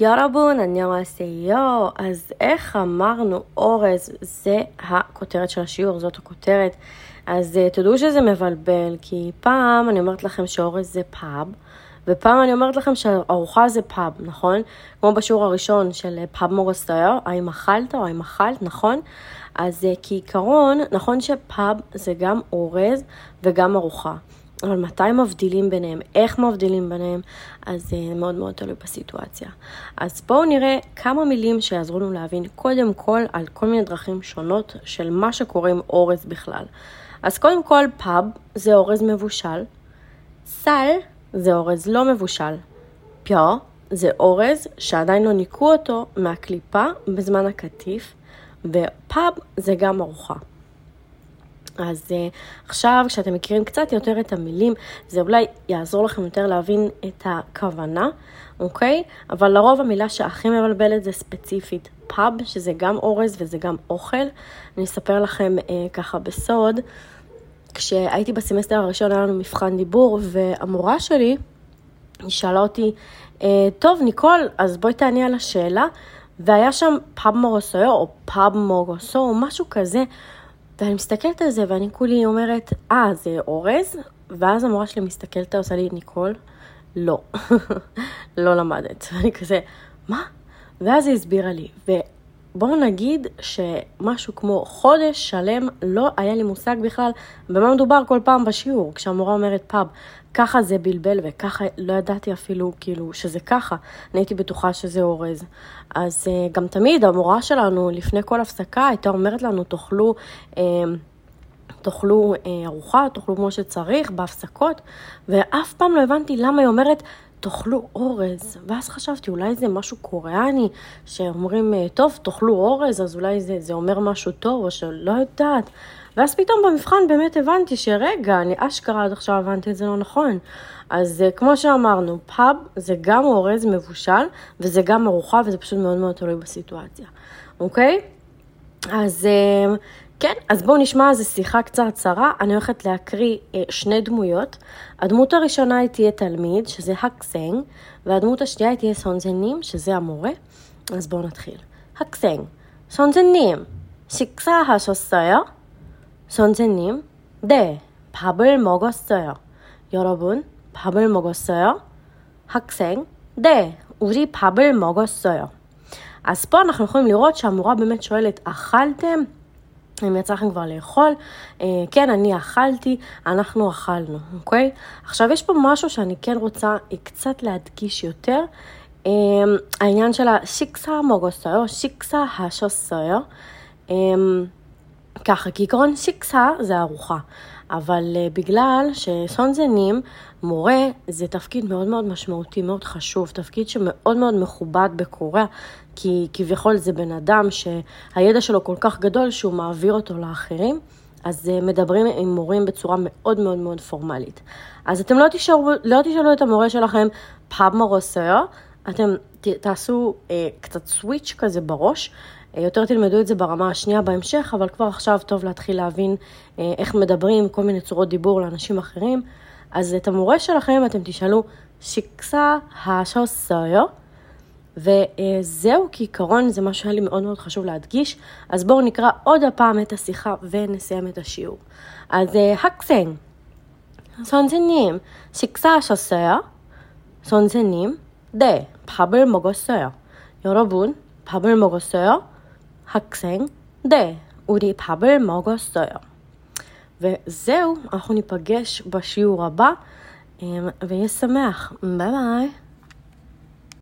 여러분, 안녕하세요, אז איך אמרנו אורז, זה הכותרת של השיעור, זאת הכותרת. אז אה, תדעו שזה מבלבל, כי פעם אני אומרת לכם שאורז זה 밥, ופעם אני אומרת לכם שארוחה זה 밥, נכון? כמו בשיעור הראשון של אה, 밥 먹었어요, האם אכלת או האם אכלת, נכון? אז אה, כעיקרון, נכון ש 밥 זה גם אורז וגם ארוחה. אבל מתי מבדילים ביניהם, איך מבדילים ביניהם, אז זה uh, מאוד מאוד תלוי בסיטואציה. אז בואו נראה כמה מילים שיעזרו לנו להבין קודם כל על כל מיני דרכים שונות של מה שקורה עם אורז בכלל. אז קודם כל פאב זה אורז מבושל, סל זה אורז לא מבושל, פיו זה אורז שעדיין לא ניקו אותו מהקליפה בזמן הקטיף, ופאב זה גם ארוחה. אז uh, עכשיו, כשאתם מכירים קצת יותר את המילים, זה אולי יעזור לכם יותר להבין את הכוונה, אוקיי? אבל לרוב המילה שהכי מבלבלת זה ספציפית 밥, שזה גם אורז וזה גם אוכל. אני אספר לכם אה, ככה בסוד, כשהייתי בסמסטר הראשון היה לנו מבחן דיבור, והמורה שלי, היא שאלה אותי, אה, טוב, ניקול, אז בואי תעני על השאלה. והיה שם 밥 먹었어 או 밥 먹었어 או משהו כזה. ואני מסתכלת על זה ואני כולי אומרת, אה, ah, זה אורז? ואז המורה שלי מסתכלת, עושה לי, ניקול, לא, לא למדת. ואני כזה, מה? ואז היא הסבירה לי, ובואו נגיד שמשהו כמו חודש שלם לא היה לי מושג בכלל במה מדובר כל פעם בשיעור, כשהמורה אומרת פאב. ככה זה בלבל וככה לא ידעתי אפילו כאילו שזה ככה, אני הייתי בטוחה שזה אורז. אז uh, גם תמיד המורה שלנו לפני כל הפסקה הייתה אומרת לנו תאכלו, uh, תאכלו uh, ארוחה, תאכלו כמו שצריך בהפסקות, ואף פעם לא הבנתי למה היא אומרת תאכלו אורז, ואז חשבתי, אולי זה משהו קוריאני, שאומרים, טוב, תאכלו אורז, אז אולי זה, זה אומר משהו טוב, או שלא יודעת. ואז פתאום במבחן באמת הבנתי שרגע, אני אשכרה עד עכשיו הבנתי את זה לא נכון. אז אה, כמו שאמרנו, פאב זה גם אורז מבושל, וזה גם ארוחה, וזה פשוט מאוד מאוד תלוי בסיטואציה, אוקיי? אז אה, כן, אז בואו נשמע איזה שיחה קצרצרה. אני הולכת להקריא אה, שני דמויות. הדמות הראשונה היא תהיה תלמיד, שזה הקסנג, והדמות השנייה היא תהיה סונזנים, שזה המורה. אז בואו נתחיל. הקסנג, סונזנים, 식사하셨어요? 선생님, 네, 밥을 먹었어요. 여러분, 밥을 먹었어요? 학생, 네, 우리 밥을 먹었어요. אז פה אנחנו יכולים לראות שהמורה באמת שואלת, אכלתם? אם יצא לכם כבר לאכול, אה, כן, אני אכלתי, אנחנו אכלנו, אוקיי? עכשיו, יש פה משהו שאני כן רוצה קצת להדגיש יותר. אה, העניין של השיקסה מוגוסויו, שיקסה השוסויו. אה, ככה, כעיקרון שיקסה זה ארוחה, אבל uh, בגלל שסונזנים, מורה, זה תפקיד מאוד מאוד משמעותי, מאוד חשוב, תפקיד שמאוד מאוד מכובד בקוריאה, כי כביכול זה בן אדם שהידע שלו כל כך גדול שהוא מעביר אותו לאחרים. אז uh, מדברים עם מורים בצורה מאוד מאוד מאוד פורמלית. אז אתם לא תשאלו, לא תשאלו את המורה שלכם פאב מורוסר, אתם תעשו uh, קצת סוויץ' כזה בראש, יותר תלמדו את זה ברמה השנייה בהמשך, אבל כבר עכשיו טוב להתחיל להבין אה, איך מדברים, כל מיני צורות דיבור לאנשים אחרים. אז את המורה שלכם אתם תשאלו, שיקסה השוסויו, וזהו כעיקרון, זה מה שהיה לי מאוד מאוד חשוב להדגיש. אז בואו נקרא עוד הפעם את השיחה ונסיים את השיעור. אז 학생, 선생님, 식사하셨어요? 선생님, 네, 밥을 먹었어요. 여러분, 밥을 먹었어요? 학생, 네, 우리 밥을 먹었어요. וזהו, אנחנו ניפגש בשיעור הבא, ויהיה שמח. ביי ביי.